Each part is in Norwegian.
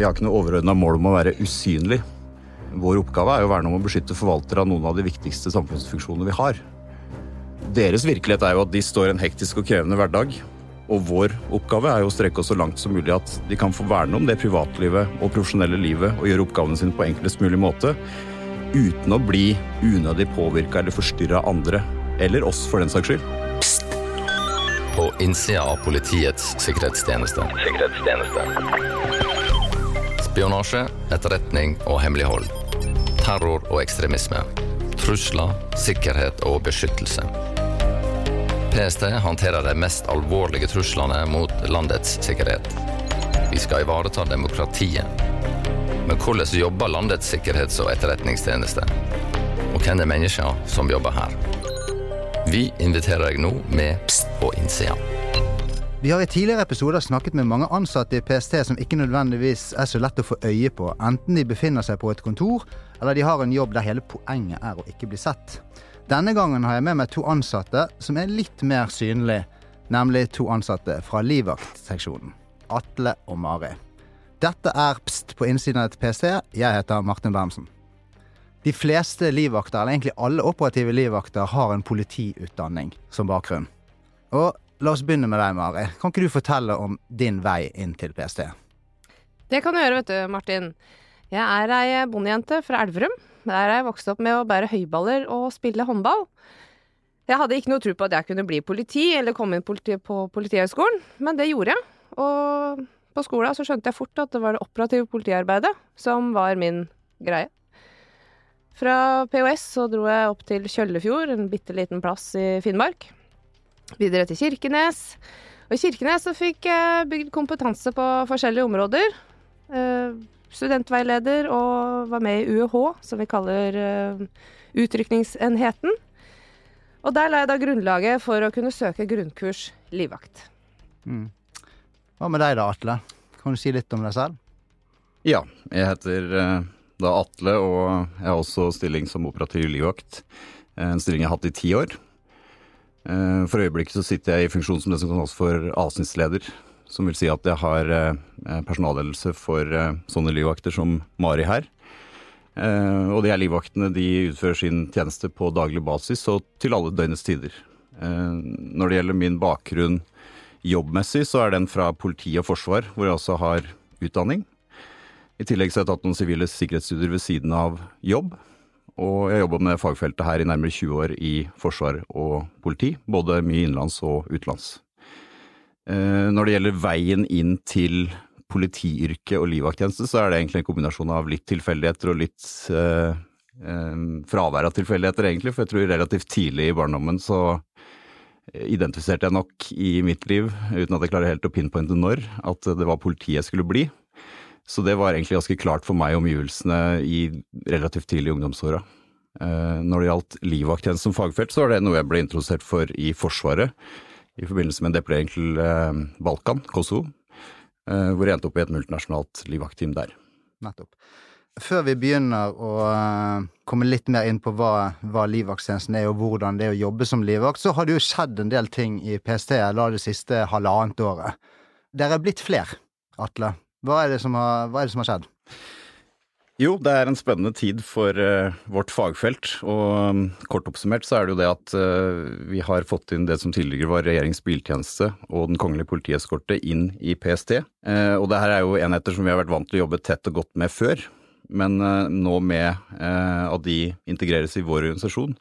Vi har ikke noe overordna mål om å være usynlig. Vår oppgave er jo å verne om å beskytte forvaltere av noen av de viktigste samfunnsfunksjonene vi har. Deres virkelighet er jo at de står i en hektisk og krevende hverdag. Og vår oppgave er jo å strekke oss så langt som mulig at de kan få verne om det privatlivet og profesjonelle livet og gjøre oppgavene sine på enklest mulig måte. Uten å bli unødig påvirka eller forstyrra av andre. Eller oss, for den saks skyld. På innsida av Politiets sikkerhetstjeneste. Spionasje, etterretning og hemmelighold. Terror og ekstremisme. Trusler, sikkerhet og beskyttelse. PST håndterer de mest alvorlige truslene mot landets sikkerhet. Vi skal ivareta demokratiet. Men hvordan jobber landets sikkerhets- og etterretningstjeneste? Og hvem er menneskene som jobber her? Vi inviterer deg nå med Pst på innsida. Vi har i tidligere episoder snakket med mange ansatte i PST som ikke nødvendigvis er så lett å få øye på, enten de befinner seg på et kontor, eller de har en jobb der hele poenget er å ikke bli sett. Denne gangen har jeg med meg to ansatte som er litt mer synlige, nemlig to ansatte fra livvaktseksjonen. Atle og Mari. Dette er Pst på innsiden av et PST. Jeg heter Martin Bermsen. De fleste livvakter, eller egentlig alle operative livvakter, har en politiutdanning som bakgrunn. Og La oss begynne med deg, Mari. Kan ikke du fortelle om din vei inn til PST? Det kan du gjøre, vet du, Martin. Jeg er ei bondejente fra Elverum. Der er jeg vokst opp med å bære høyballer og spille håndball. Jeg hadde ikke noe tro på at jeg kunne bli politi eller komme inn politi på Politihøgskolen, men det gjorde jeg. Og på skolen så skjønte jeg fort at det var det operative politiarbeidet som var min greie. Fra POS så dro jeg opp til Kjøllefjord, en bitte liten plass i Finnmark videre til Kirkenes. Og i Kirkenes så fikk jeg bygd kompetanse på forskjellige områder. Uh, studentveileder og var med i UH, som vi kaller uh, utrykningsenheten. Og der la jeg da grunnlaget for å kunne søke grunnkurs livvakt. Mm. Hva med deg da, Atle? Kan du si litt om deg selv? Ja, jeg heter uh, da Atle, og jeg har også stilling som operativ livvakt. En stilling jeg har hatt i ti år. Eh, for øyeblikket så sitter jeg i funksjon som det som kalles for avsnittsleder. Som vil si at jeg har eh, personalledelse for eh, sånne livvakter som Mari her. Og de her livvaktene de utfører sin tjeneste på daglig basis og til alle døgnets tider. Når det gjelder min bakgrunn jobbmessig, så er den fra politi og forsvar, hvor jeg også har utdanning. I tillegg så har jeg tatt noen sivile sikkerhetsstudier ved siden av jobb. Og jeg jobba med fagfeltet her i nærmere 20 år i forsvar og politi, både mye innenlands og utenlands. Eh, når det gjelder veien inn til politiyrket og livvakttjeneste, så er det egentlig en kombinasjon av litt tilfeldigheter og litt eh, eh, fravær av tilfeldigheter, egentlig. For jeg tror relativt tidlig i barndommen så identifiserte jeg nok i mitt liv, uten at jeg klarer helt å pinpointe når, at det var politiet jeg skulle bli. Så det var egentlig ganske klart for meg omgivelsene i relativt tidlig ungdomsåra. Eh, når det gjaldt livvakttjeneste som fagfelt, så var det noe jeg ble introdusert for i Forsvaret i forbindelse med en deployering til eh, Balkan, Kosovo, eh, hvor jeg endte opp i et multinasjonalt livvaktteam der. Nettopp. Før vi begynner å komme litt mer inn på hva, hva livvakttjenesten er, og hvordan det er å jobbe som livvakt, så har det jo skjedd en del ting i PST da det siste halvannet året. Dere er blitt flere, Atle. Hva er det som har, det som har skjedd? Jo, det er en spennende tid for uh, vårt fagfelt. Og um, kort oppsummert så er det jo det at uh, vi har fått inn det som tidligere var regjeringens biltjeneste og Den kongelige politieskorte inn i PST. Uh, og det her er jo enheter som vi har vært vant til å jobbe tett og godt med før. Men nå med at de integreres i vår organisasjon,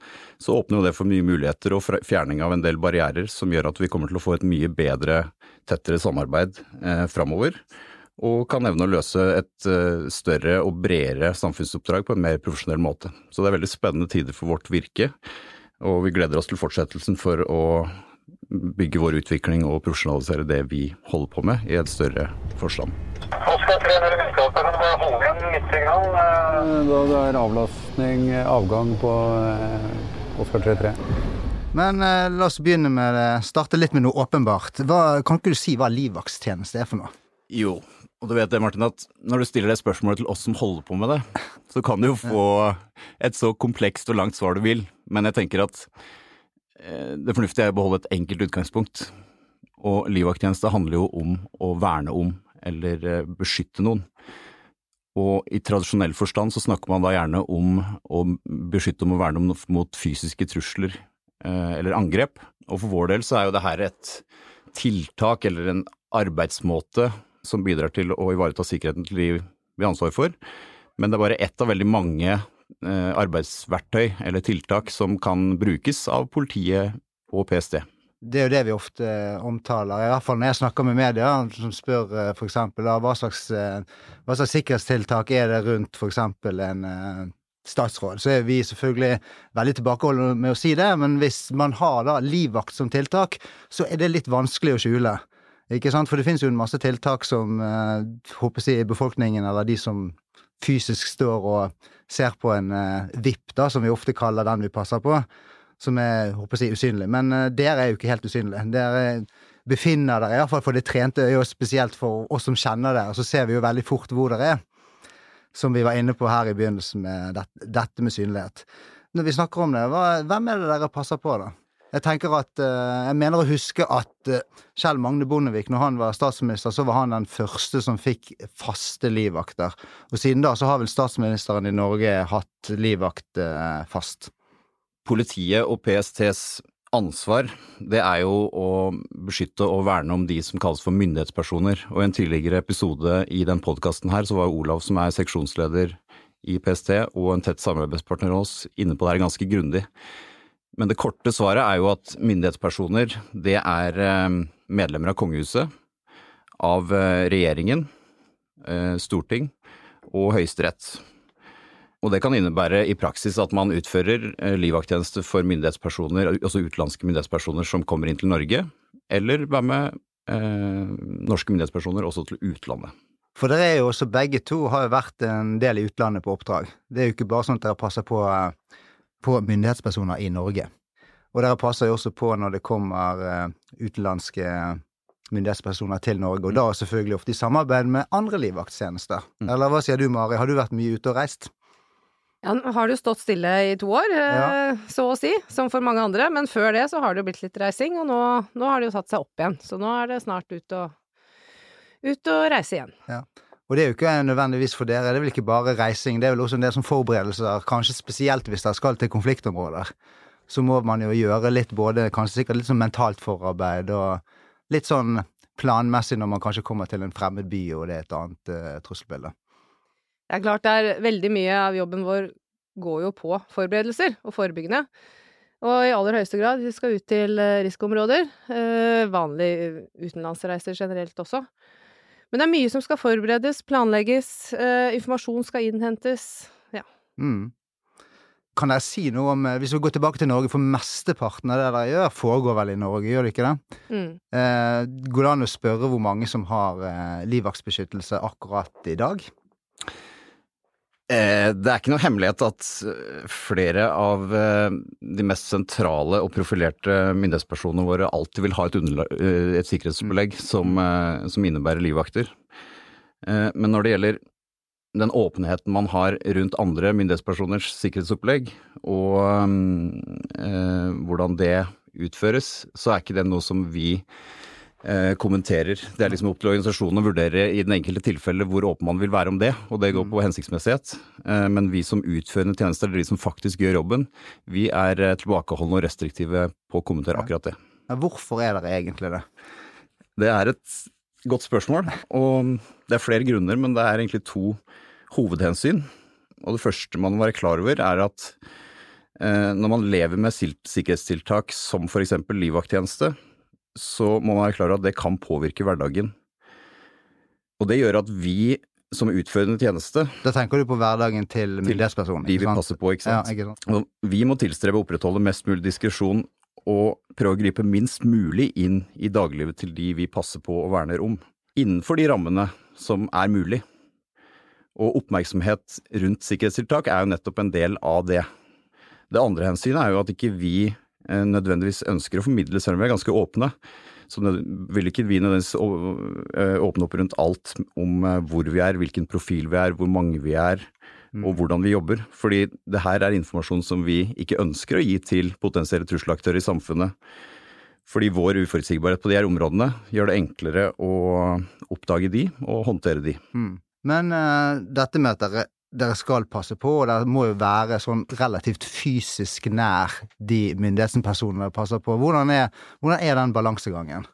så åpner jo det for mye muligheter og fjerning av en del barrierer som gjør at vi kommer til å få et mye bedre, tettere samarbeid framover og kan evne å løse et eh, større og bredere samfunnsoppdrag på en mer profesjonell måte. Så det er veldig spennende tider for vårt virke, og vi gleder oss til fortsettelsen for å bygge vår utvikling og profesjonalisere det vi holder på med, i et større forstand. Oskar 300 vitenskaper, kan du bare holde igjen litt? Da det er avlastning, avgang på Oscar Oskar 33. Men eh, la oss begynne med det. Starte litt med noe åpenbart. Hva, kan ikke du si hva livvaktstjeneste er for noe? Jo, og du vet det, Martin, at når du stiller det spørsmålet til oss som holder på med det, så kan du jo få et så komplekst og langt svar du vil. Men jeg tenker at eh, det fornuftige er å beholde et enkelt utgangspunkt. Og livvakttjeneste handler jo om å verne om eller eh, beskytte noen. Og i tradisjonell forstand så snakker man da gjerne om å beskytte om å verne om mot fysiske trusler eh, eller angrep. Og for vår del så er jo det her et tiltak eller en arbeidsmåte som bidrar til å ivareta sikkerheten til de vi har ansvar for. Men det er bare ett av veldig mange eh, arbeidsverktøy eller tiltak som kan brukes av politiet og PST. Det er jo det vi ofte omtaler, i hvert fall når jeg snakker med media, som spør f.eks. for eksempel hva eh, hva slags sikkerhetstiltak er det rundt eksempel en eh, statsråd, så er vi selvfølgelig veldig tilbakeholdne med å si det, men hvis man har da livvakt som tiltak, så er det litt vanskelig å skjule. Ikke sant? For det finnes jo en masse tiltak som eh, håper jeg, befolkningen, eller de som fysisk står og ser på en eh, VIP, da, som vi ofte kaller den vi passer på, som er håper jeg, usynlig. Men eh, dere er jo ikke helt usynlige. Dere befinner dere, iallfall for det trente øyet, og spesielt for oss som kjenner dere, så ser vi jo veldig fort hvor dere er. Som vi var inne på her i begynnelsen med dette, dette med synlighet. Når vi snakker om det, hva, hvem er det dere passer på, da? Jeg tenker at, eh, jeg mener å huske at eh, Kjell Magne Bondevik, når han var statsminister, så var han den første som fikk faste livvakter. Og siden da så har vel statsministeren i Norge hatt livvakt eh, fast. Politiet og PSTs ansvar, det er jo å beskytte og verne om de som kalles for myndighetspersoner. Og i en tidligere episode i den podkasten her, så var Olav, som er seksjonsleder i PST, og en tett samarbeidspartner av oss, inne på det her ganske grundig. Men det korte svaret er jo at myndighetspersoner, det er eh, medlemmer av kongehuset, av eh, regjeringen, eh, storting og høyesterett. Og det kan innebære i praksis at man utfører livvakttjeneste for myndighetspersoner, altså utenlandske myndighetspersoner som kommer inn til Norge, eller være med eh, norske myndighetspersoner også til utlandet. For dere er jo også begge to har jo vært en del i utlandet på oppdrag. Det er jo ikke bare sånn at dere passer på på myndighetspersoner i Norge. Og dere passer jo også på når det kommer uh, utenlandske myndighetspersoner til Norge, og da selvfølgelig ofte i samarbeid med andre livvakttjenester. Mm. Eller hva sier du, Mari, har du vært mye ute og reist? Ja, nå har det jo stått stille i to år, eh, ja. så å si, som for mange andre, men før det så har det jo blitt litt reising, og nå, nå har det jo satt seg opp igjen. Så nå er det snart ut og, ut og reise igjen. Ja. Og det er jo ikke nødvendigvis for dere, det er vel ikke bare reising, det er vel også en del som forberedelser, kanskje spesielt hvis dere skal til konfliktområder. Så må man jo gjøre litt både, kanskje sikkert litt sånn mentalt forarbeid og litt sånn planmessig når man kanskje kommer til en fremmed by og det er et annet uh, trusselbilde. Det er klart det er veldig mye av jobben vår går jo på forberedelser og forebyggende. Og i aller høyeste grad, vi skal ut til risikoområder. Uh, vanlige utenlandsreiser generelt også. Men det er mye som skal forberedes, planlegges, eh, informasjon skal innhentes. Ja. Mm. Kan dere si noe om, eh, hvis vi går tilbake til Norge, for mesteparten av det dere gjør, foregår vel i Norge, gjør det ikke det? Mm. Eh, går det an å spørre hvor mange som har eh, livvaktsbeskyttelse akkurat i dag? Eh, det er ikke noe hemmelighet at eh, flere av eh, de mest sentrale og profilerte myndighetspersonene våre alltid vil ha et, et sikkerhetsbelegg som, som, innebærer livvakter. Men når det gjelder den åpenheten man har rundt andre myndighetspersoners sikkerhetsopplegg, og hvordan det utføres, så er ikke det noe som vi eh, kommenterer. Det er liksom opp til organisasjonen å vurdere i den enkelte tilfellet hvor åpen man vil være om det, og det går på hensiktsmessighet. Eh, men vi som utførende tjenester, eller de som faktisk gjør jobben, vi er eh, tilbakeholdne og restriktive på å kommentere akkurat det. Men hvorfor er dere egentlig det? Det er et godt spørsmål, og det er flere grunner, men det er egentlig to hovedhensyn. Og det første man må være klar over, er at når man lever med sikkerhetstiltak som f.eks. livvakttjeneste, så må man være klar over at det kan påvirke hverdagen. Og det gjør at vi som utførende tjeneste Da tenker du på hverdagen til myndighetspersonen? De vi passer på, ikke sant. Ja, ikke sant? Vi må tilstrebe å opprettholde mest mulig diskresjon og prøve å gripe minst mulig inn i dagliglivet til de vi passer på og verner om. Innenfor de rammene som er mulig. Og oppmerksomhet rundt sikkerhetstiltak er jo nettopp en del av det. Det andre hensynet er jo at ikke vi nødvendigvis ønsker å formidle, selv om vi er ganske åpne. Så vil ikke vi nødvendigvis eh, åpne opp rundt alt om eh, hvor vi er, hvilken profil vi er, hvor mange vi er mm. og hvordan vi jobber. Fordi det her er informasjon som vi ikke ønsker å gi til potensielle trusselaktører i samfunnet. Fordi vår uforutsigbarhet på de her områdene gjør det enklere å oppdage de og håndtere de. Mm. Men uh, dette med at dere, dere skal passe på, og dere må jo være sånn relativt fysisk nær de myndighetspersonene dere passer på. Hvordan er, hvordan er den balansegangen?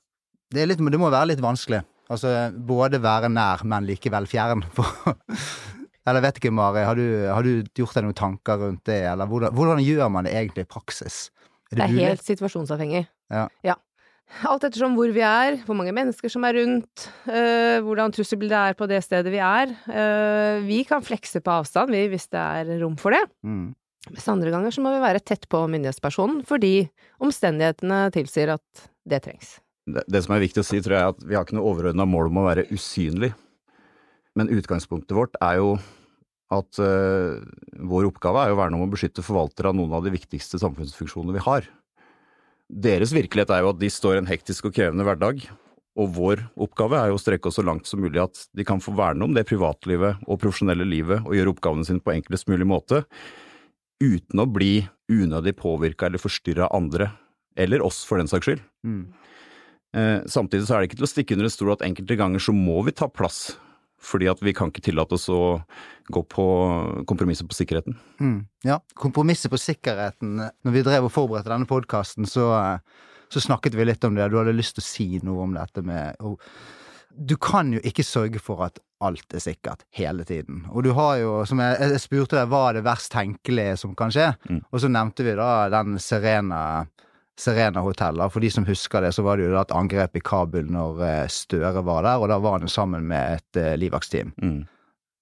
Det, er litt, det må være litt vanskelig. Altså både være nær, men likevel fjern. Eller vet ikke, Mari, har du, har du gjort deg noen tanker rundt det, eller hvordan, hvordan gjør man det egentlig i praksis? Det er mulig? helt situasjonsavhengig. Ja. Alt ettersom hvor vi er, hvor mange mennesker som er rundt, øh, hvordan trusselbildet er på det stedet vi er. Øh, vi kan flekse på avstand, vi, hvis det er rom for det. Mm. Mens andre ganger så må vi være tett på myndighetspersonen fordi omstendighetene tilsier at det trengs. Det, det som er viktig å si, tror jeg, er at vi har ikke noe overordna mål om å være usynlig. Men utgangspunktet vårt er jo at øh, vår oppgave er jo å verne om å beskytte forvaltere av noen av de viktigste samfunnsfunksjonene vi har. Deres virkelighet er jo at de står i en hektisk og krevende hverdag, og vår oppgave er jo å strekke oss så langt som mulig at de kan få verne om det privatlivet og profesjonelle livet og gjøre oppgavene sine på enklest mulig måte, uten å bli unødig påvirka eller forstyrra av andre, eller oss for den saks skyld. Mm. Eh, samtidig så er det ikke til å stikke under en stol at enkelte ganger så må vi ta plass, fordi at vi kan ikke tillate oss å gå på kompromisser på sikkerheten. Mm. Ja, kompromisset på sikkerheten. Når vi drev og forberedte denne podkasten, så, så snakket vi litt om det. Du hadde lyst til å si noe om dette med og Du kan jo ikke sørge for at alt er sikkert hele tiden. Og du har jo, som jeg, jeg spurte deg, hva er det verst tenkelige som kan skje? Mm. Og så nevnte vi da den Serena Serena hoteller. For de som husker det, så var det jo da et angrep i Kabul når eh, Støre var der, og da var han sammen med et eh, livvaktsteam. Mm.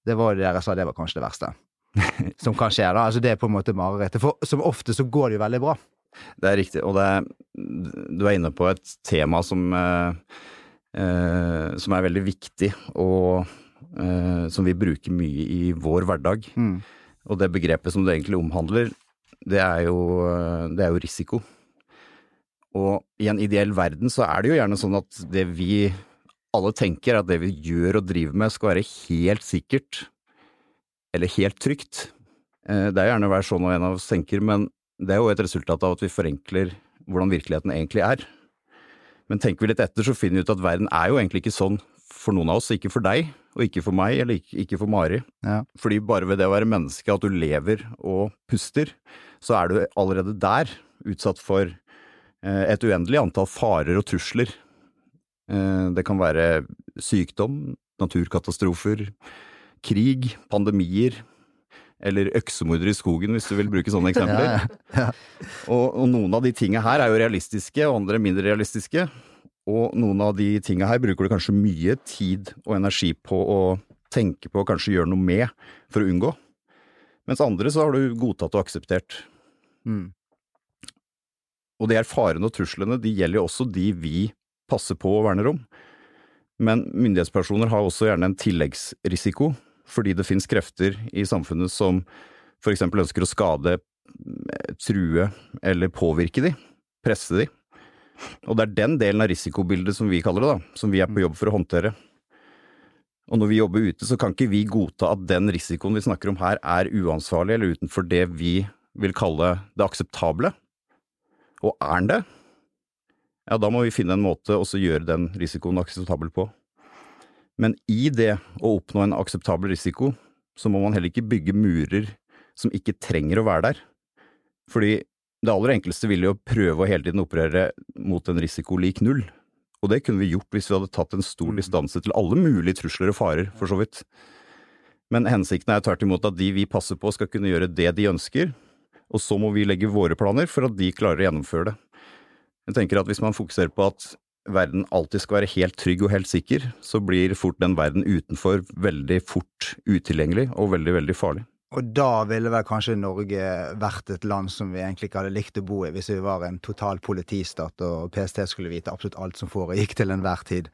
Det var jo det dere sa, det var kanskje det verste. Som kan skje, da. Altså det er på en måte marerittet. For som ofte så går det jo veldig bra. Det er riktig, og det er, du er inne på et tema som, eh, eh, som er veldig viktig, og eh, som vi bruker mye i vår hverdag. Mm. Og det begrepet som det egentlig omhandler, det er jo, det er jo risiko. Og i en ideell verden så er det jo gjerne sånn at det vi alle tenker, at det vi gjør og driver med skal være helt sikkert, eller helt trygt. Eh, Det er gjerne å være sånn og en av oss tenker, men det er jo et resultat av at vi forenkler hvordan virkeligheten egentlig er. Men tenker vi litt etter, så finner vi ut at verden er jo egentlig ikke sånn for noen av oss, ikke for deg, og ikke for meg, eller ikke, ikke for Mari. Ja. Fordi bare ved det å være menneske, at du lever og puster, så er du allerede der utsatt for et uendelig antall farer og trusler. Eh, Det kan være sykdom, naturkatastrofer, krig, pandemier, eller øksemordere i skogen, hvis du vil bruke sånne eksempler. Ja, Og, og noen av de tinga her er jo realistiske, og andre mindre realistiske. Og noen av de tinga her bruker du kanskje mye tid og energi på å tenke på og kanskje gjøre noe med for å unngå. Mens andre så har du godtatt og akseptert. Mm. Og de her farene og truslene, de gjelder jo også de vi passer på og verner om. Men myndighetspersoner har også gjerne en tilleggsrisiko, fordi det finnes krefter i samfunnet som for eksempel ønsker å skade, true eller påvirke de, presse de. Og det er den delen av risikobildet som vi kaller det, da, som vi er på jobb for å håndtere. Og når vi jobber ute, så kan ikke vi godta at den risikoen vi snakker om her er uansvarlig eller utenfor det vi vil kalle det akseptable. Og er den det, ja, da må vi finne en måte å gjøre den risikoen akseptabel på. Men i det å oppnå en akseptabel risiko, så må man heller ikke bygge murer som ikke trenger å være der. Fordi det aller enkleste ville jo prøve å hele tiden operere mot en risiko lik null. Og det kunne vi gjort hvis vi hadde tatt en stor distanse til alle mulige trusler og farer, for så vidt. Men hensikten er tvert imot at de vi passer på skal kunne gjøre det de ønsker, og så må vi legge våre planer for at de klarer å gjennomføre det. Jeg tenker at hvis man fokuserer på at verden alltid skal være helt trygg og helt sikker, så blir fort den verden utenfor veldig fort utilgjengelig og veldig, veldig farlig. Og da ville vel kanskje Norge vært et land som vi egentlig ikke hadde likt å bo i, hvis vi var en total politistat og PST skulle vite absolutt alt som foregikk til enhver tid.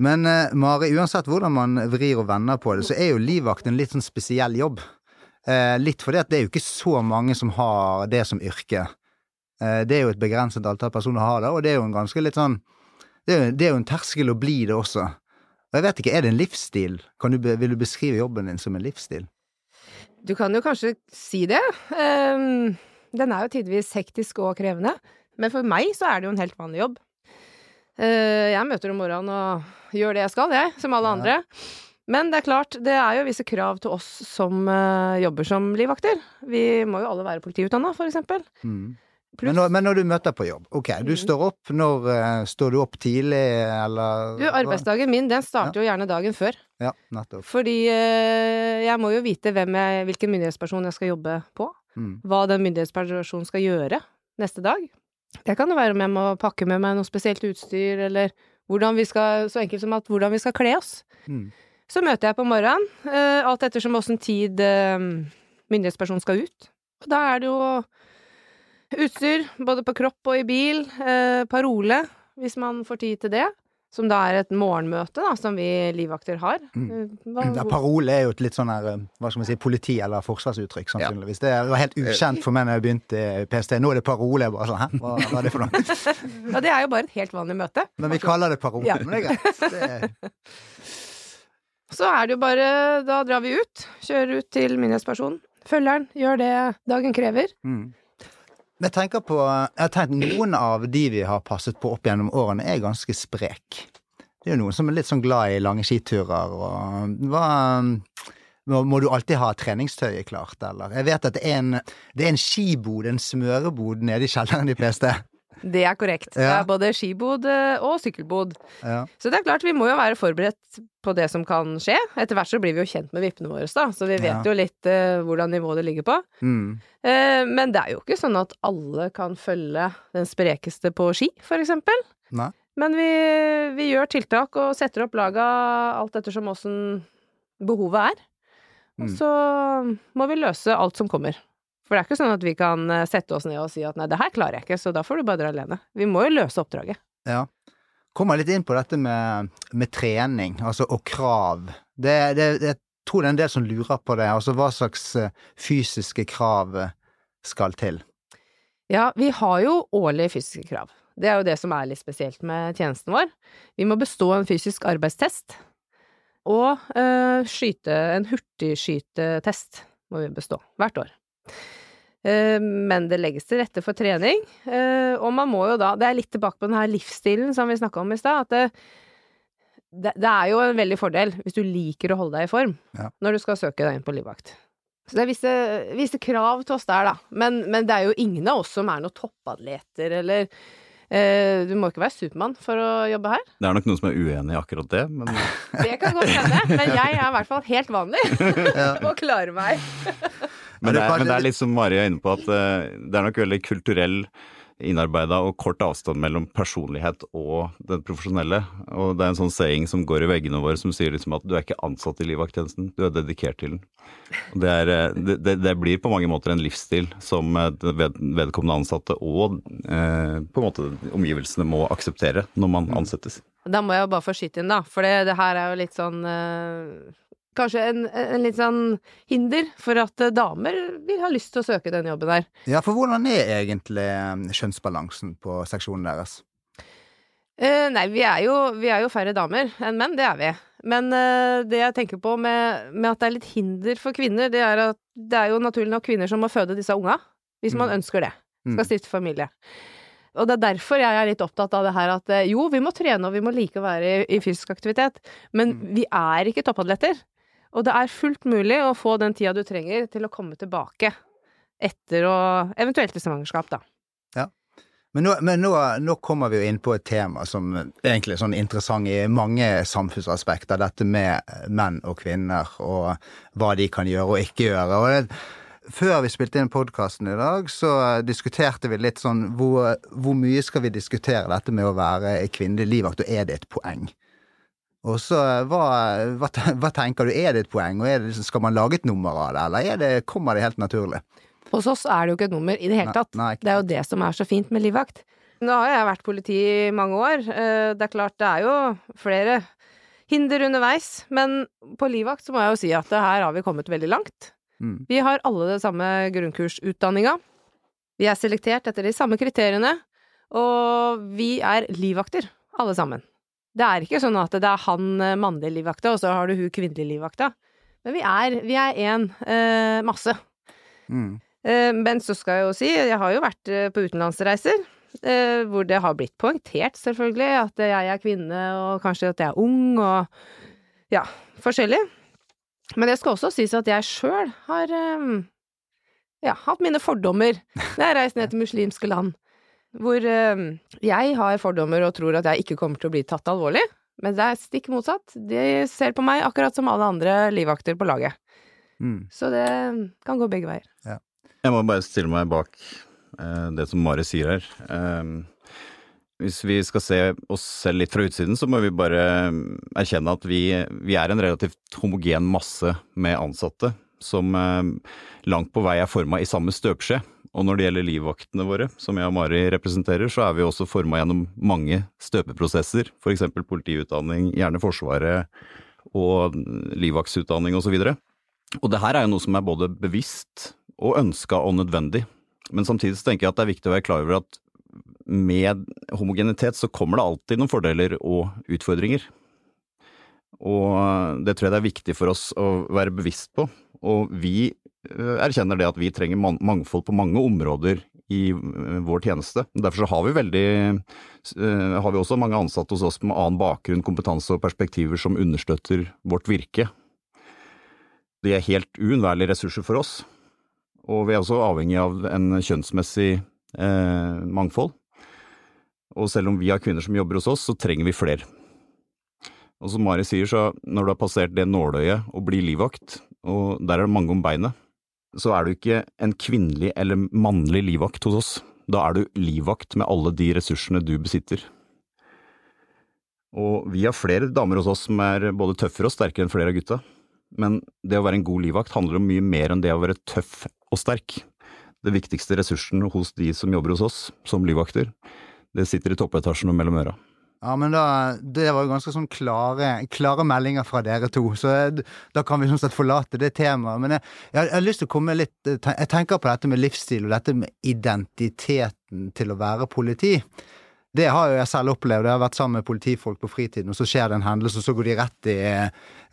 Men eh, Mari, uansett hvordan man vrir og vender på det, så er jo livvakt en litt sånn spesiell jobb. Eh, litt fordi at det er jo ikke så mange som har det som yrke. Eh, det er jo et begrenset antall personer har det, og det er jo en ganske litt sånn Det er jo, det er jo en terskel å bli det også. Og jeg vet ikke, er det en livsstil? Kan du, vil du beskrive jobben din som en livsstil? Du kan jo kanskje si det. Um, den er jo tidvis hektisk og krevende, men for meg så er det jo en helt vanlig jobb. Uh, jeg møter om morgenen og gjør det jeg skal, jeg, som alle Ja. andre. Men det er klart, det er jo visse krav til oss som uh, jobber som livvakter. Vi må jo alle være politiutdanna, for eksempel. Mm. Men, når, men når du møter på jobb, ok, du Mm. står opp. Når uh, står du opp tidlig, eller Du, arbeidsdagen min, den starter jo gjerne dagen før. Ja, nettopp. Fordi uh, jeg må jo vite hvem jeg, hvilken myndighetsperson jeg skal jobbe på. Mm. Hva den myndighetspersonen skal gjøre neste dag. Det kan jo være om jeg må pakke med meg noe spesielt utstyr, eller hvordan vi skal, så enkelt som at hvordan vi skal kle oss. Mm. Så møter jeg på morgenen, eh, alt ettersom åssen tid eh, myndighetspersonen skal ut. Og da er det jo utstyr, både på kropp og i bil, eh, parole, hvis man får tid til det. Som da er et morgenmøte, da, som vi livvakter har. Mm. Hva- Ja, parole er jo et litt sånn her, hva skal man si, politi- eller forsvarsuttrykk, sannsynligvis. Det var helt ukjent for meg når jeg begynte i PST. Nå er det parole. Jeg bare sånn, hæ, hva, hva er det for noe? Ja, det er jo bare et helt vanlig møte. Men vi kaller det parole. Ja. Men det er greit. Det er, Så er det jo bare Da drar vi ut. Kjører ut til myndighetspersonen. Følgeren gjør det dagen krever. mm. Jeg tenker på Jeg tenkt noen av de vi har passet på opp gjennom årene, er ganske sprek. Det er jo noen som er litt sånn glad i lange skiturer og hva må, du alltid ha treningstøyet klart, eller? Jeg vet at det er en, det er en skibod, en smørebod, nede i kjelleren i PST. Det er korrekt. Det er både skibod eh, og sykkelbod. Ja. Så det er klart, vi må jo være forberedt på det som kan skje. Etter hvert så blir vi jo kjent med vippene våre, da, så vi vet jo litt uh, hvordan nivået det ligger på. Mm. Uh, men det er jo ikke sånn at alle kan følge den sprekeste på ski, for eksempel. Nei. Men vi, vi gjør tiltak og setter opp laga alt ettersom åssen behovet er. Og Mm. så må vi løse alt som kommer. For det er ikke sånn at vi kan eh, sette oss ned og si at nei, det her klarer jeg ikke, så da får du bare dra alene. Vi må jo løse oppdraget. Ja. Kommer litt inn på dette med, med trening, altså, og krav. Det, det, jeg tror det er en del som lurer på det. Altså hva slags eh, fysiske krav eh, skal til. Ja, vi har jo årlige fysiske krav. Det er jo det som er litt spesielt med tjenesten vår. Vi må bestå en fysisk arbeidstest. Og øh, skyte en hurtigskytetest må vi bestå hvert år. Eh, men det legges til rette for trening, eh, og man må jo da Det er litt tilbake på den her livsstilen som vi snakka om i stad, at det, det, er jo en veldig fordel hvis du liker å holde deg i form Ja. når du skal søke deg inn på livvakt. Så det er visse, visse krav til oss der, da. Men, men det er jo ingen av oss som er noen toppadleter, eller eh, Du må ikke være Supermann for å jobbe her. Det er nok noen som er uenig i akkurat det, men Det kan godt hende, men jeg er i hvert fall helt vanlig og klarer meg. Men det men det er litt som Mari er inne på, at eh, det er nok veldig kulturell innarbeida og kort avstand mellom personlighet og den profesjonelle. Og det er en sånn saying som går i veggene våre som sier liksom at du er ikke ansatt i livvakttjenesten, du er dedikert til den. Og det, er, eh, det, det, det blir på mange måter en livsstil som eh, ved, vedkommende ansatte og eh, på en måte omgivelsene må akseptere når man ansettes. Da må jeg jo bare få skyte inn, da, for det, det her er jo litt sånn eh, Kanskje en, en litt sånn hinder for at eh, damer vil ha lyst til å søke den jobben der. Ja, for hvordan er egentlig eh, kjønnsbalansen på seksjonen deres? Eh, nei, vi er, jo, vi er jo færre damer enn menn, det er vi. Men eh, det jeg tenker på med, med at det er litt hinder for kvinner, det er at det er jo naturlig nok kvinner som må føde disse unga. Hvis man Mm. ønsker det. Mm. Skal stifte familie. Og det er derfor jeg er litt opptatt av det her at eh, jo, vi må trene og vi må like å være i, i fysisk aktivitet, men Mm. vi er ikke toppatleter. Og det er fullt mulig å få den tida du trenger til å komme tilbake etter å eventuelt i svangerskap, da. Men, nå, men nå, nå kommer vi jo inn på et tema som egentlig er sånn interessant i mange samfunnsaspekter, dette med menn og kvinner og hva de kan gjøre og ikke gjøre. Og det, før vi spilte inn podkasten i dag, så diskuterte vi litt sånn hvor, hvor mye skal vi diskutere dette med å være kvinnelig livvakt, og er det et poeng? Og så hva, hva, hva tenker du, er det et poeng, og er det, skal man lage et nummer av det, eller er det, kommer det helt naturlig? Hos oss er det jo ikke et nummer i det hele tatt. nei, nei, det er jo det som er så fint med livvakt. Nå har jeg vært politi i mange år. Eh, Det er klart det er jo flere hinder underveis, men på livvakt så må jeg jo si at her har vi kommet veldig langt. Mm. Vi har alle det samme grunnkursutdanninga. Vi er selektert etter de samme kriteriene, og vi er livvakter, alle sammen. Det er ikke sånn at det er han eh, mannlige livvakta, og så har du hun kvinnelige livvakta. Men vi er, vi er én eh, masse. Mm. Eh, Men så skal jeg jo si, jeg har jo vært eh, på utenlandsreiser, eh, hvor det har blitt poengtert, selvfølgelig, at jeg er kvinne, og kanskje at jeg er ung, og ja, forskjellig. Men det skal også sies at jeg sjøl har eh, ja, hatt mine fordommer når jeg har reist ned til muslimske land. Hvor eh, jeg har fordommer og tror at jeg ikke kommer til å bli tatt alvorlig. Men det er stikk motsatt. De ser på meg akkurat som alle andre livvakter på laget. Mm. Så det kan gå begge veier. Jeg må bare stille meg bak eh, det som Mari sier her. Eh, hvis vi skal se oss selv litt fra utsiden, så må vi bare eh, erkjenne at vi, vi er en relativt homogen masse med ansatte som eh, langt på vei er forma i samme støpeskje. Og når det gjelder livvaktene våre, som jeg og Mari representerer, så er vi også forma gjennom mange støpeprosesser, f.eks. politiutdanning, gjerne Forsvaret og livvaktsutdanning osv. Og, så og det her er jo noe som er både bevisst og ønska og nødvendig. Men samtidig så tenker jeg at det er viktig å være klar over at med homogenitet så kommer det alltid noen fordeler og utfordringer. Og det tror jeg det er viktig for oss å være bevisst på. Og vi erkjenner det at vi trenger mangfold på mange områder i eh, vår tjeneste. Derfor har vi veldig eh, har vi også mange ansatte hos oss med annen bakgrunn, kompetanse og perspektiver som understøtter vårt virke. De er helt uunnværlige ressurser for oss. Og vi er også avhengig av en kjønnsmessig eh, mangfold. Og selv om vi har kvinner som jobber hos oss, så trenger vi flere. Og som Mari sier, så når du har passert det nåløyet og blir livvakt, og der er det mange om beinet, så er du ikke en kvinnelig eller mannlig livvakt hos oss. Da er du livvakt med alle de ressursene du besitter. Og vi har flere damer hos oss som er både tøffere og sterkere enn flere av gutta. Men det å være en god livvakt handler om mye mer enn det å være tøff og sterk. Det viktigste ressursen hos de som jobber hos oss som livvakter, det sitter i toppetasjen og mellom øra. Ja, men da, Det var jo ganske sånn klare, klare meldinger fra dere to, så da kan vi sånn sett forlate det temaet. Men jeg, jeg, jeg har lyst til å komme litt Jeg tenker på dette med livsstil og dette med identiteten til å være politi. Det har jo jeg selv opplevd. Jeg har vært sammen med politifolk på fritiden, og så skjer det en hendelse, og så går de rett i,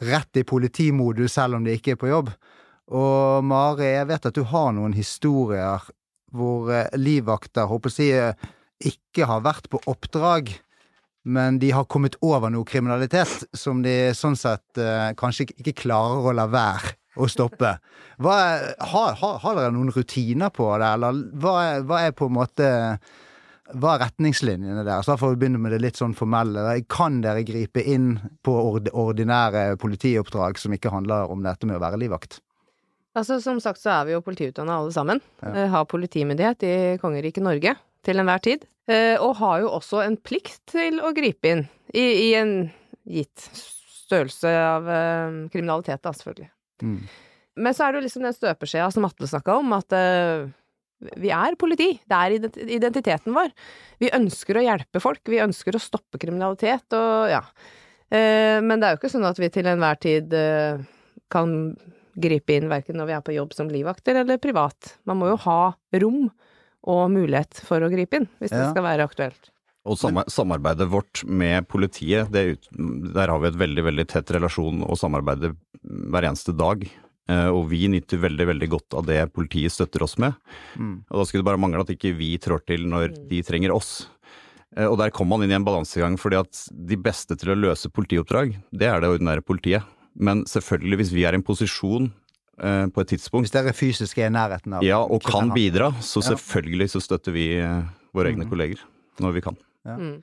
rett i politimodus selv om de ikke er på jobb. Og Mari, jeg vet at du har noen historier hvor eh, livvakter, håper jeg å si, eh, ikke har vært på oppdrag, men de har kommet over noe kriminalitet som de sånn sett eh, kanskje ikke, klarer å la være å stoppe. Hva har, har, har dere noen rutiner på det, eller hva hva er på en måte hva er retningslinjene deres? Da får vi begynne med det litt sånn formelle. Kan dere gripe inn på ordinære politioppdrag som ikke handler om dette med å være livvakt? Altså, som sagt så er vi jo politiutdanna alle sammen. Ja. Har politimyndighet i kongeriket Norge til enhver tid. Eh, Og har jo også en plikt til å gripe inn i, i en gitt størrelse av eh, kriminalitet, da, selvfølgelig. Mm. Men så er det jo liksom den støpeskjea som Atle snakka om, at eh, vi er politi. Det er identiteten vår. Vi ønsker å hjelpe folk. Vi ønsker å stoppe kriminalitet og ja. Eh, Men det er jo ikke sånn at vi til enhver tid kan gripe inn verken når vi er på jobb som livvakter eller privat. Man må jo ha rom og mulighet for å gripe inn, hvis det skal være aktuelt. Og samarbeidet vårt med politiet, det, ut- der har vi et veldig veldig tett relasjon og samarbeider hver eneste dag. Eh, Og vi nyter veldig veldig godt av det politiet støtter oss med. Mm. Og da skulle det bare mangle at ikke vi trår til når de trenger oss. Eh, Og der kommer man inn i en balansegang, fordi at de beste til å løse politioppdrag, det er det ordinære politiet. Men selvfølgelig, hvis vi er i en posisjon på et tidspunkt Hvis dere fysisk er i nærheten av ja, og kan bidra, så selvfølgelig så støtter vi eh, våre egne mm. kolleger når vi kan. Mm.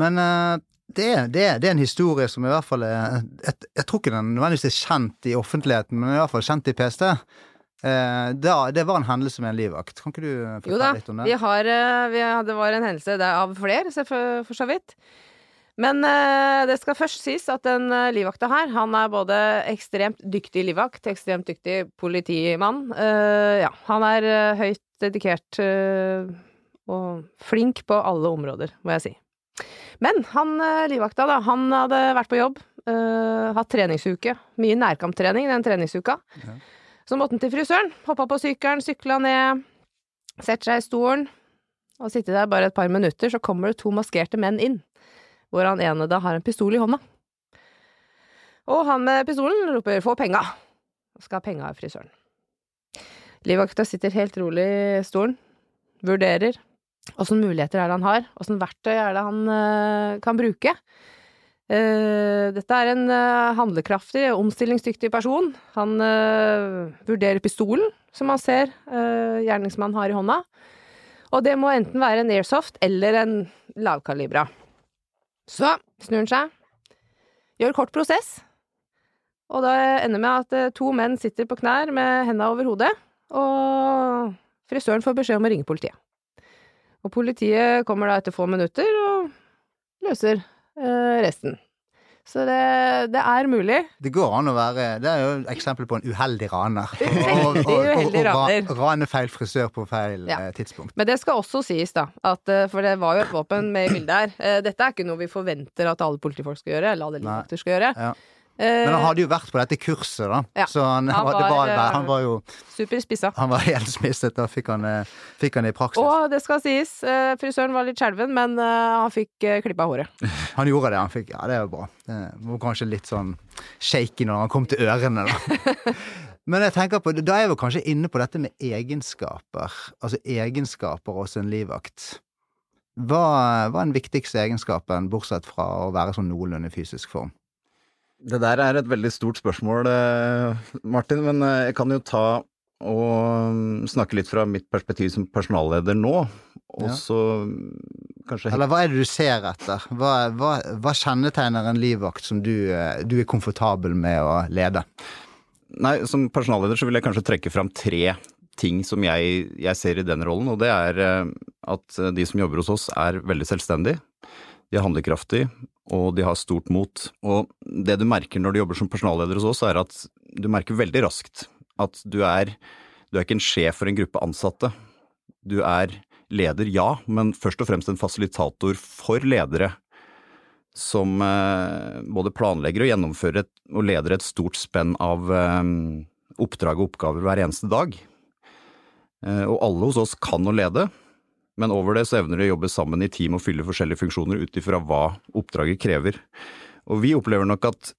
Men eh, det, er- det, det er en historie som i hvert fall er Jeg, jeg tror ikke den nødvendigvis er kjent i offentligheten, men i hvert fall kjent i PST. Eh, da, det var en hendelse med en livvakt. Kan ikke du eh, fortelle litt om det? vi har, eh, vi har Det var en hendelse det er av flere, for, for så vidt. Men eh, det skal først sies at den eh, livvakta her, han er både ekstremt dyktig livvakt, ekstremt dyktig politimann. Eh, ja, han er eh, høyt dedikert eh, og flink på alle områder, må jeg si. Men han eh, livvakta, da, han hadde vært på jobb, hatt treningsuke. Mye nærkamptrening den treningsuka. Ja. Så måtte han til frisøren, hoppa på sykkelen, sykla ned, setter seg i stolen og sitter der bare et par minutter, så kommer det to maskerte menn inn, hvor han ene da har en pistol i hånda. Og han med pistolen roper 'få penga', og skal ha penga av frisøren. Livvakta sitter helt rolig i stolen, vurderer åssen muligheter er det han har, åssen verktøy er det han eh, kan bruke. Eh, dette er en eh, handlekraftig, omstillingsdyktig person. Han vurderer pistolen som han ser gjerningsmannen har i hånda. Og det må enten være en airsoft eller en lavkalibra. Så snur han seg, gjør kort prosess, og det ender med at eh, to menn sitter på knær med henda over hodet, og frisøren får beskjed om å ringe politiet. Og politiet kommer da etter få minutter og løser eh, resten. Så det, det er mulig. Det går an å være Det er jo et eksempel på en uheldig raner. Og, uheldig raner. og rane feil frisør på feil Ja. eh, tidspunkt. Men det skal også sies, da, at, eh, for det var jo et våpen med i bildet her. Eh, Dette er ikke noe vi forventer at alle politifolk skal gjøre, eller alle livvakter skal gjøre. Ja. Eh, Men han hadde jo vært på dette kurset, da. Ja. Så han, Han var, var, var, eh, han var jo Super spissa. Han var helt smisset. Da fikk han, eh, fikk han det i praksis. Og det skal sies, frisøren var litt skjelven, men han fikk klippa håret. Han gjorde det. han fikk, Ja, det er jo bra. Det var kanskje litt sånn shaky når han kom til ørene, da. Men jeg tenker på, da er jeg jo kanskje inne på dette med egenskaper. Altså egenskaper hos en livvakt. Hva, hva er den viktigste egenskapen, bortsett fra å være sånn noenlunde i fysisk form? Det der er et veldig stort spørsmål, eh, Martin, men eh, jeg kan jo ta og mm, snakke litt fra mitt perspektiv som personalleder nå, og Ja. så mm, kanskje Eller hva er det du ser etter? Hva, hva, hva kjennetegner en livvakt som du, eh, du er komfortabel med å lede? Nei, som personalleder så vil jeg kanskje trekke fram tre ting som jeg, jeg ser i den rollen, og det er at de som jobber hos oss er veldig selvstendige. De er handlekraftige, og de har stort mot. Og det du merker når du jobber som personalleder hos oss, er at du merker veldig raskt at du er, du er ikke en sjef for en gruppe ansatte. Du er leder, ja, men først og fremst en fasilitator for ledere som eh, både planlegger og gjennomfører et, og leder et stort spenn av eh, oppdrag og oppgaver hver eneste dag. Eh, og alle hos oss kan å lede, men over det så evner de å jobbe sammen i team og fylle forskjellige funksjoner ut ifra hva oppdraget krever. Og vi opplever nok at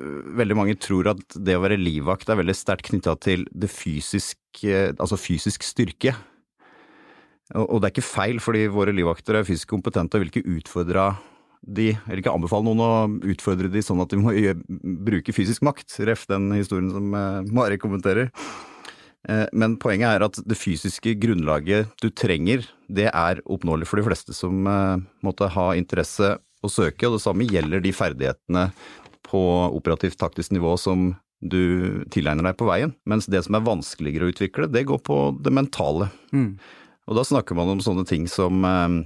øh, veldig mange tror at det å være livvakt er veldig sterkt knytta til det fysiske, altså fysisk styrke. Og, det er ikke feil, fordi våre livvakter er fysisk kompetente og vil ikke utfordre de, eller ikke anbefale noen å utfordre de sånn at de må bruke fysisk makt, ref den historien som eh, Mari kommenterer. Eh, Men poenget er at det fysiske grunnlaget du trenger, det er oppnåelig for de fleste som eh, måtte ha interesse å søke, og det samme gjelder de ferdighetene på operativt taktisk nivå som du tilegner deg på veien. Mens det som er vanskeligere å utvikle, det går på det mentale. Og da snakker man om sånne ting som eh,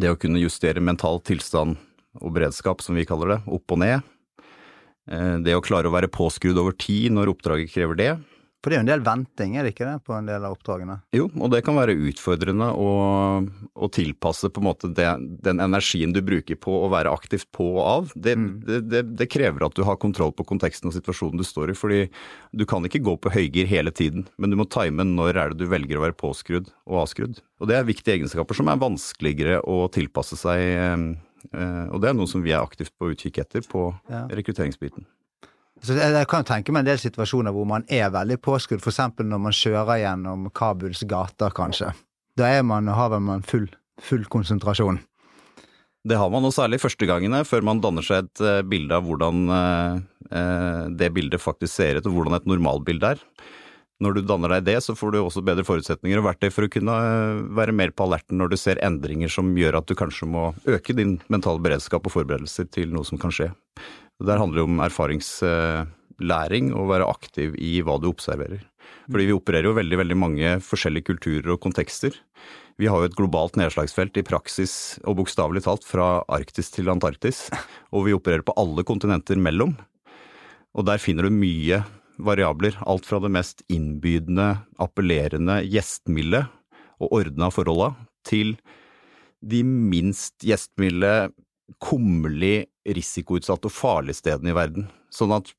det å kunne justere mental tilstand og beredskap, som vi kaller det, opp og ned. Det å klare å være påskrudd over tid når oppdraget krever det. For det er jo en del venting, er det ikke det, på en del av oppdragene? Jo, og det kan være utfordrende å, å tilpasse på en måte det, den energien du bruker på å være aktivt på og av. Det, det, det, det krever at du har kontroll på konteksten og situasjonen du står i, fordi du kan ikke gå på høygir hele tiden, men du må time når er det du velger å være påskrudd og avskrudd. Og det er viktige egenskaper som er vanskeligere å tilpasse seg, eh, eh, og det er noe som vi er aktivt på utkikk etter på Ja. rekrutteringsbiten. Så jeg, kan tenke meg en del situasjoner hvor man er veldig påskrudd, for eksempel når man kjører gjennom Kabuls gater, kanskje. Da er man, har vel man full, full konsentrasjon. Det har man, og særlig første gangene, før man danner seg et eh, bilde av hvordan eh, eh, det bildet faktisk ser ut, og hvordan et normalbilde er. Når du danner deg det, så får du også bedre forutsetninger og verktøy for å kunne være mer på alerten når du ser endringer som gjør at du kanskje må øke din mentale beredskap og forberedelser til noe som kan skje. Der handler det om erfaringslæring og være aktiv i hva du observerer. Fordi vi opererer jo veldig, veldig mange forskjellige kulturer og kontekster. Vi har jo et globalt nedslagsfelt i praksis og bokstavelig talt fra Arktis til Antarktis, og vi opererer på alle kontinenter mellom. Og der finner du mye variabler, alt fra det mest innbydende, appellerende, gjestmilde og ordna forholda, til de minst gjestmilde, kummerlig, risikoutsatte og farlige stedene i verden. Sånn at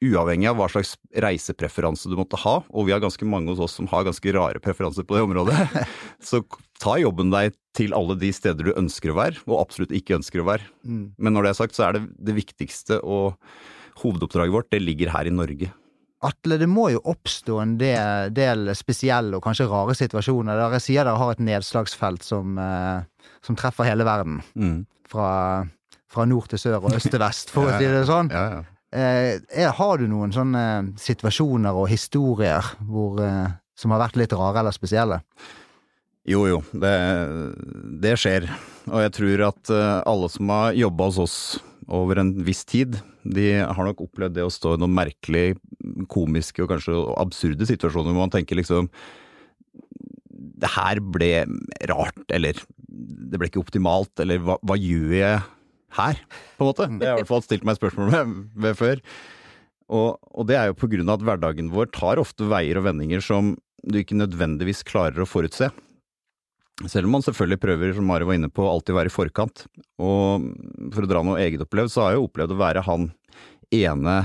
uavhengig av hva slags reisepreferanse du måtte ha, og vi har ganske mange hos oss som har ganske rare preferanser på det området, så ta jobben deg til alle de steder du ønsker å være, og absolutt ikke ønsker å være. Men når det er sagt, så er det det viktigste og hovedoppdraget vårt, det ligger her i Norge. Atle, det må jo oppstå en del, del spesielle og kanskje rare situasjoner. der jeg sier dere har et nedslagsfelt som, eh, som treffer hele verden. Mm. Fra, fra nord til sør og øst til vest, for å si det sånn. Ja, ja. Eh, er, har du noen sånne situasjoner og historier hvor, eh, som har vært litt rare eller spesielle? Jo, jo, det, det skjer. Og jeg tror at alle som har jobba hos oss over en viss tid, de har nok opplevd det å stå i noen merkelig komiske og kanskje absurde situasjoner hvor man tenker liksom Det her ble rart, eller det ble ikke optimalt, eller hva, hva gjør jeg her, på en måte? Det har jeg i hvert fall stilt meg spørsmål med, ved før. Og, og det er jo på grunn av at hverdagen vår tar ofte veier og vendinger som du ikke nødvendigvis klarer å forutse. Selv om man selvfølgelig prøver, som Mari var inne på, alltid være i forkant. Og for å dra noe eget opplevd, så har jeg jo opplevd å være han ene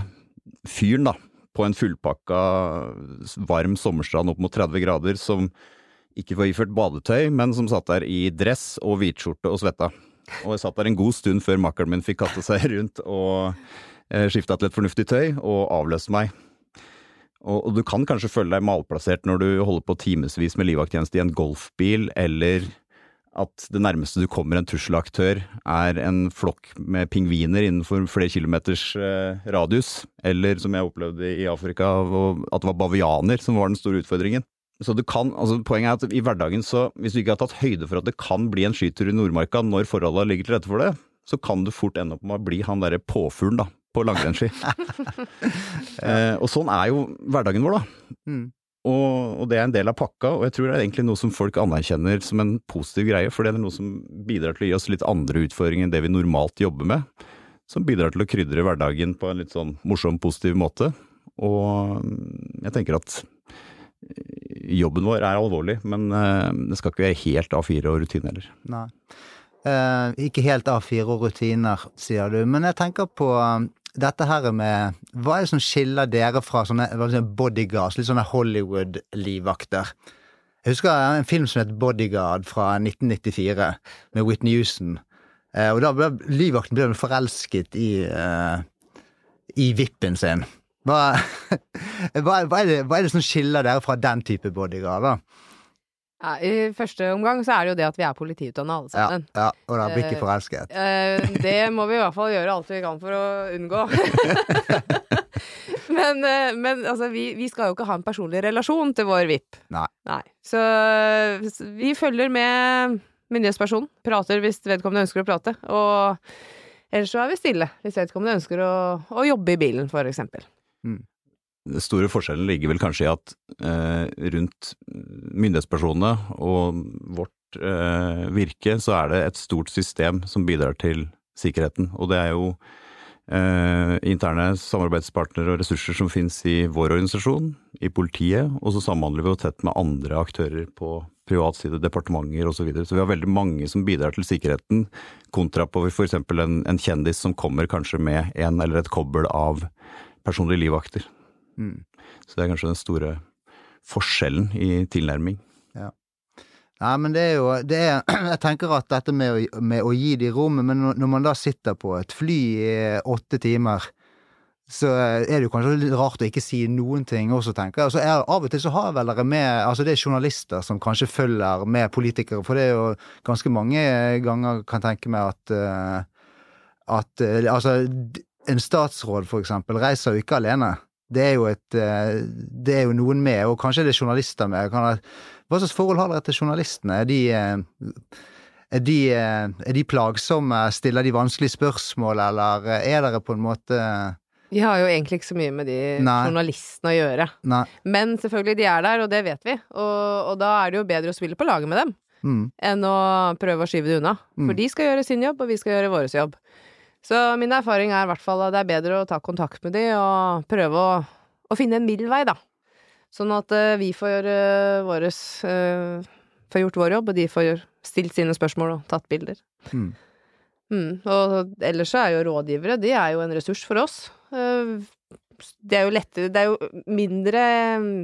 fyren, da, på en fullpakka varm sommerstrand opp mot 30 grader som ikke var iført badetøy, men som satt der i dress og hvitskjorte og svetta. Og jeg satt der en god stund før makkeren min fikk katte seg rundt og eh, skifta til et fornuftig tøy og avløste meg. Og, og du kan kanskje føle deg malplassert når du holder på timevis med livvakttjeneste i en golfbil, eller at det nærmeste du kommer en trusselaktør er en flokk med pingviner innenfor flere kilometers eh, radius, eller som jeg opplevde i Afrika, at det var bavianer som var den store utfordringen. Så du kan, altså Poenget er at i hverdagen, så hvis du ikke har tatt høyde for at det kan bli en skitur i Nordmarka når forholdene ligger til rette for det, så kan du fort ende opp med å bli han derre påfuglen da, på langrennsski. eh, og sånn er jo hverdagen vår, da. Mm. Og, og det er en del av pakka, og jeg tror det er egentlig noe som folk anerkjenner som en positiv greie, for det er noe som bidrar til å gi oss litt andre utfordringer enn det vi normalt jobber med. Som bidrar til å krydre hverdagen på en litt sånn morsom, positiv måte. Og mm, jeg tenker at eh, jobben vår er alvorlig, men eh, det skal ikke være helt A4 og rutine heller. Nei. Eh, ikke helt A4 og rutiner, sier du. Men jeg tenker på dette her med Hva er det som skiller dere fra sånne bodyguards, litt sånne Hollywood-livvakter? Jeg husker en film som het Bodyguard fra 1994, med Whitney Houston. Eh, og da ble livvakten ble forelsket i, uh, i vippen sin. Hva, hva, hva, er det, hva er det som skiller dere fra den type bodyguard, da? Ja, I første omgang så er det jo det at vi er politiutdanna alle sammen. ja, og da blir ikke Eh, forelsket. Uh, det må vi i hvert fall gjøre alt vi kan for å unngå. men uh, men altså, vi, vi skal jo ikke ha en personlig relasjon til vår VIP. Nei. Så s- vi følger med myndighetspersonen, prater hvis vedkommende ønsker å prate, og ellers så er vi stille hvis vedkommende ønsker å, å jobbe i bilen, for eksempel. Den store forskjellen ligger vel kanskje i at eh, rundt myndighetspersonene og vårt eh, virke, så er det et stort system som bidrar til sikkerheten. Og det er jo eh, interne samarbeidspartnere og ressurser som finnes i vår organisasjon, i politiet, og så samhandler vi jo tett med andre aktører på privat side, departementer osv. Så, videre. så vi har veldig mange som bidrar til sikkerheten, kontra på f.eks. En, en kjendis som kommer kanskje med en eller et kobbel av personlige livvakter. Mm. Så det er kanskje den store forskjellen i tilnærming. Nei, men det er jo det er, Jeg tenker at dette med å, med å gi de rommet, men når man da sitter på et fly i åtte timer, så er det jo kanskje litt rart å ikke si noen ting også, tenker jeg. Altså, jeg av og til så har vel dere med Altså, det er journalister som kanskje følger med politikere, for det er jo ganske mange ganger kan tenke meg at eh, at eh, Altså, en statsråd, for eksempel, reiser jo ikke alene. Det er jo et eh, Det er jo noen med, og kanskje det er journalister med. Hva slags forhold har dere til journalistene? Er de, eh, er de, eh, er de plagsomme? Stiller de vanskelige spørsmål, eller er dere på en måte Vi har jo egentlig ikke så mye med de Nei. journalistene å gjøre. Nei. Men selvfølgelig, de er der, og det vet vi. Og, og da er det jo bedre å spille på laget med dem Mm, enn å prøve å skyve det unna. Mm. For de skal gjøre sin jobb, og vi skal gjøre vår jobb. Så min erfaring er i hvert fall at det er bedre å ta kontakt med de og prøve å, å finne en middel vei, da. Sånn at eh, vi får gjøre våres eh, Får gjort vår jobb, og de får stilt sine spørsmål og tatt bilder. mm. Mm. Og ellers så er jo rådgivere, de er jo en ressurs for oss. Eh, Det er jo lettere Det er jo mindre mm,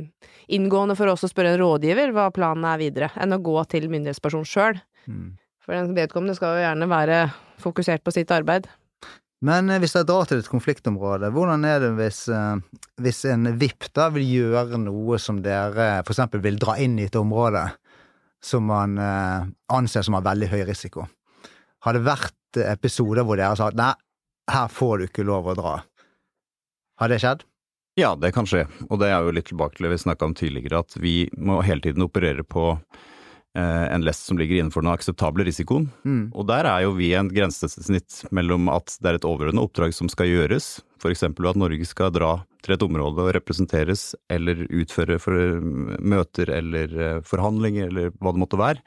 inngående for oss å spørre en rådgiver hva planen er videre, enn å gå til myndighetsperson sjøl. Mm. For den vedkommende skal jo gjerne være fokusert på sitt arbeid. Men eh, hvis dere drar til et konfliktområde, hvordan er det hvis, eh, hvis en VIP da vil gjøre noe som dere eksempel vil dra inn i et område som man eh, anser som har veldig høy risiko? har det vært episoder hvor dere har sagt nei, her får du ikke lov å dra? Har det skjedd? Ja, det kan skje, og det er jo litt tilbake til det vi snakka om tidligere, at vi må hele tiden operere på en lest som ligger innenfor den akseptable risikoen. Mm. Og der er jo vi en grensesnitt mellom at det er et overordnet oppdrag som skal gjøres, f.eks. at Norge skal dra til et område og representeres, eller utføre for, møter eller eh, forhandlinger, eller hva det måtte være,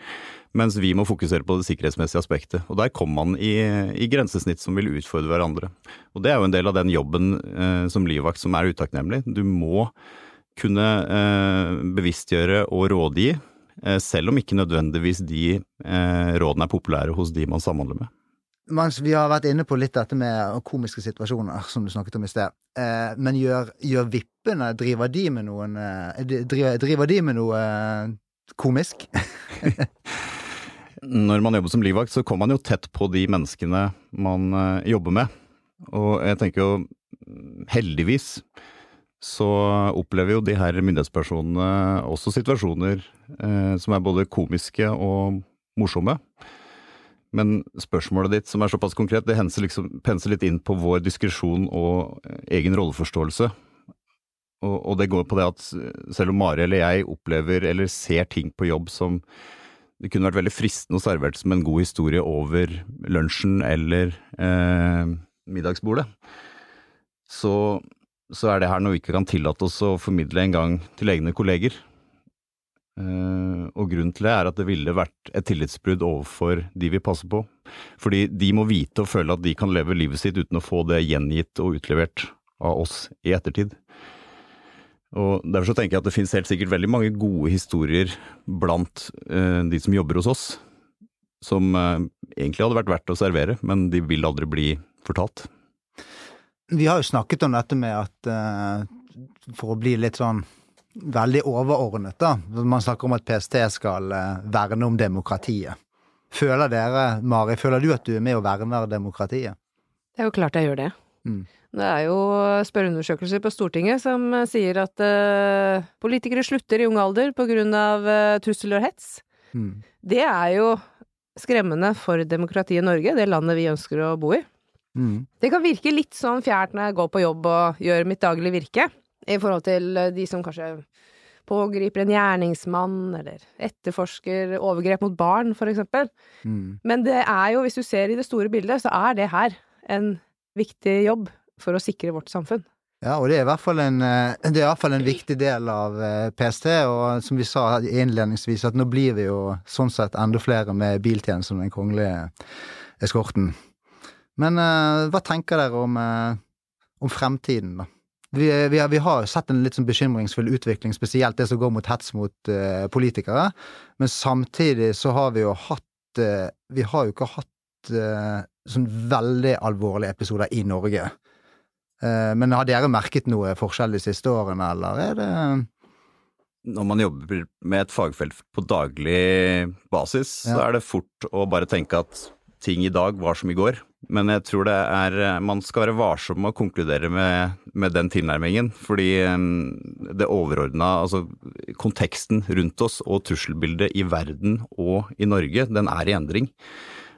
mens vi må fokusere på det sikkerhetsmessige aspektet. Og der kommer man i, i grensesnitt som vil utfordre hverandre. Og det er jo en del av den jobben eh, som livvakt som er utakknemlig. Du må kunne eh, bevisstgjøre og rådgi, eh, selv om ikke nødvendigvis de eh, rådene er populære hos de man samhandler med. Mens vi har vært inne på litt dette med komiske situasjoner, som du snakket om i sted. Eh, men gjør, gjør vippene Driver de med noen eh, driver, driver de med noe eh, komisk? Når man jobber som livvakt, så kommer man jo tett på de menneskene man eh, jobber med. Og jeg tenker jo, heldigvis, så opplever jo de her myndighetspersonene også situasjoner eh, som er både komiske og morsomme. Men spørsmålet ditt, som er såpass konkret, det liksom, penser litt inn på vår diskresjon og eh, egen rolleforståelse. Og, og det går på det at selv om Mari eller jeg opplever eller ser ting på jobb som det kunne vært veldig fristende å servert som en god historie over lunsjen eller eh, middagsbordet, så, så er det her noe vi ikke kan tillate oss å formidle en gang til egne kolleger. Eh, og grunnen til det er at det ville vært et tillitsbrudd overfor de vi passer på. Fordi de må vite og føle at de kan leve livet sitt uten å få det gjengitt og utlevert av oss i ettertid. Og Derfor så tenker jeg at det finnes helt sikkert veldig mange gode historier blant eh, de som jobber hos oss, som eh, egentlig hadde vært verdt å servere, men de vil aldri bli fortalt. Vi har jo snakket om dette med at eh, for å bli litt sånn veldig overordnet, da. Man snakker om at PST skal eh, verne om demokratiet. Føler dere, Mari, føler du at du er med og verner demokratiet? Det er jo klart jeg gjør det. Mm. Det er jo spørreundersøkelser på Stortinget som eh, sier at uh, politikere slutter i ung alder på grunn av eh, trussel og hets. Mm. Det er jo skremmende for demokratiet Norge, det landet vi ønsker å bo i. Mm. Det kan virke litt sånn fjert når jeg går på jobb og gjør mitt daglige virke, i forhold til eh, de som kanskje pågriper en gjerningsmann, eller etterforsker overgrep mot barn, for eksempel. Mm. Men det er jo, hvis du ser i det store bildet, så er det her en viktig jobb for å sikre vårt samfunn. Ja, og det er i hvert fall en, eh, det er i hvert fall en viktig del av eh, PST, og som vi sa innledningsvis, at nå blir vi jo sånn sett enda flere med biltjeneste som den kongelige eskorten. Men uh, hva tenker dere om, uh, om fremtiden, da? Vi, vi, har, vi har sett en litt sånn bekymringsfull utvikling, spesielt det som går mot hets mot uh, politikere. Men samtidig så har vi jo hatt Vi har jo ikke hatt sånn veldig alvorlige episoder i Norge. Men har dere merket noe forskjell de siste årene, eller er det Når man jobber med et fagfelt på daglig basis, så er det fort å bare tenke at ting i dag var som i går. Men jeg tror det er Man skal være varsom med å konkludere med, med den tilnærmingen. Fordi eh, det overordna, altså konteksten rundt oss og trusselbildet i verden og i Norge, den er i endring.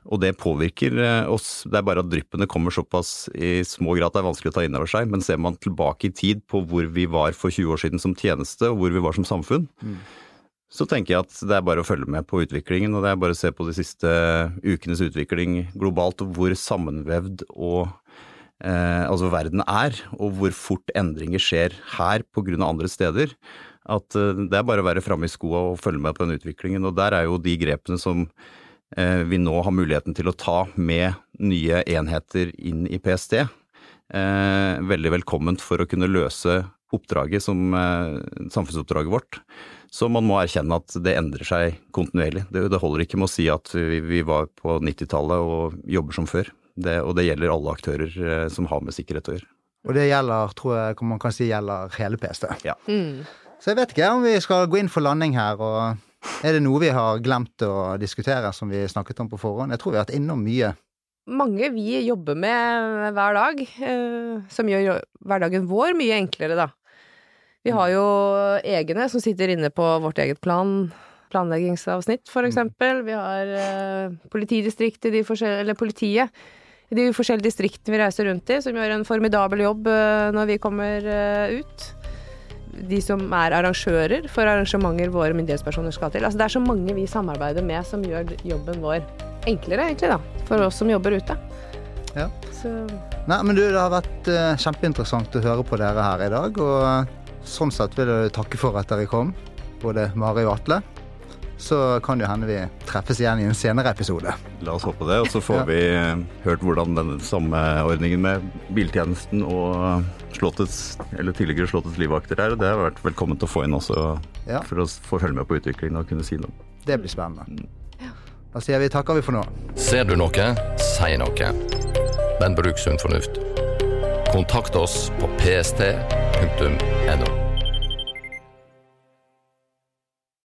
Og det påvirker eh, oss. Det er bare at dryppene kommer såpass i små grad at det er vanskelig å ta inn over seg. Men ser man tilbake i tid på hvor vi var for 20 år siden som tjeneste, og hvor vi var som samfunn, så tenker jeg at det er bare å følge med på utviklingen. Og det er bare å se på de siste ukenes utvikling globalt, og hvor sammenvevd og eh, altså verden er, og hvor fort endringer skjer her pga. andre steder. At eh, det er bare å være framme i skoa og følge med på den utviklingen. Og der er jo de grepene som eh, vi nå har muligheten til å ta med nye enheter inn i PST, eh, veldig velkomment for å kunne løse oppdraget som eh, samfunnsoppdraget vårt. Så man må erkjenne at det endrer seg kontinuerlig. Det, det holder ikke med å si at vi, vi var på 90-tallet og jobber som før. Det, og det gjelder alle aktører eh, som har med sikkerhet å gjøre. Og det gjelder, tror jeg man kan si gjelder hele PST. Mm. Så jeg vet ikke om vi skal gå inn for landing her, og er det noe vi har glemt å diskutere som vi snakket om på forhånd? Jeg tror vi har vært innom mye. Mange vi jobber med hver dag, eh, som gjør hverdagen vår mye enklere, da. Vi har jo egne som sitter inne på vårt eget plan, planleggingsavsnitt, for eksempel. Vi har eh, politidistrikt i de forskjellige eller politiet i de forskjellige distriktene vi reiser rundt i, som gjør en formidabel jobb eh, når vi kommer eh, ut. De som er arrangører for arrangementer våre myndighetspersoner skal til. Altså, det er så mange vi samarbeider med som gjør jobben vår enklere, egentlig, da. For oss som jobber ute. Ja. Så Nei, men du, Det har vært eh, kjempeinteressant å høre på dere her i dag. Og sånn sett vil jeg takke for at dere kom, både Mari og Atle. Så kan det hende vi treffes igjen i en senere episode. La oss håpe det. Og så får Ja. vi eh, hørt hvordan den samme ordningen med biltjenesten og Slottets, eller tidligere Slottets livvakter er. Og det har vært velkommen til å få inn også, Ja. for å få følge med på utviklingen og kunne si noe. Det blir spennende. Da sier vi takker vi for nå. Ser du noe, si noe. Men bruk sunn fornuft. Kontakt oss på pst.no.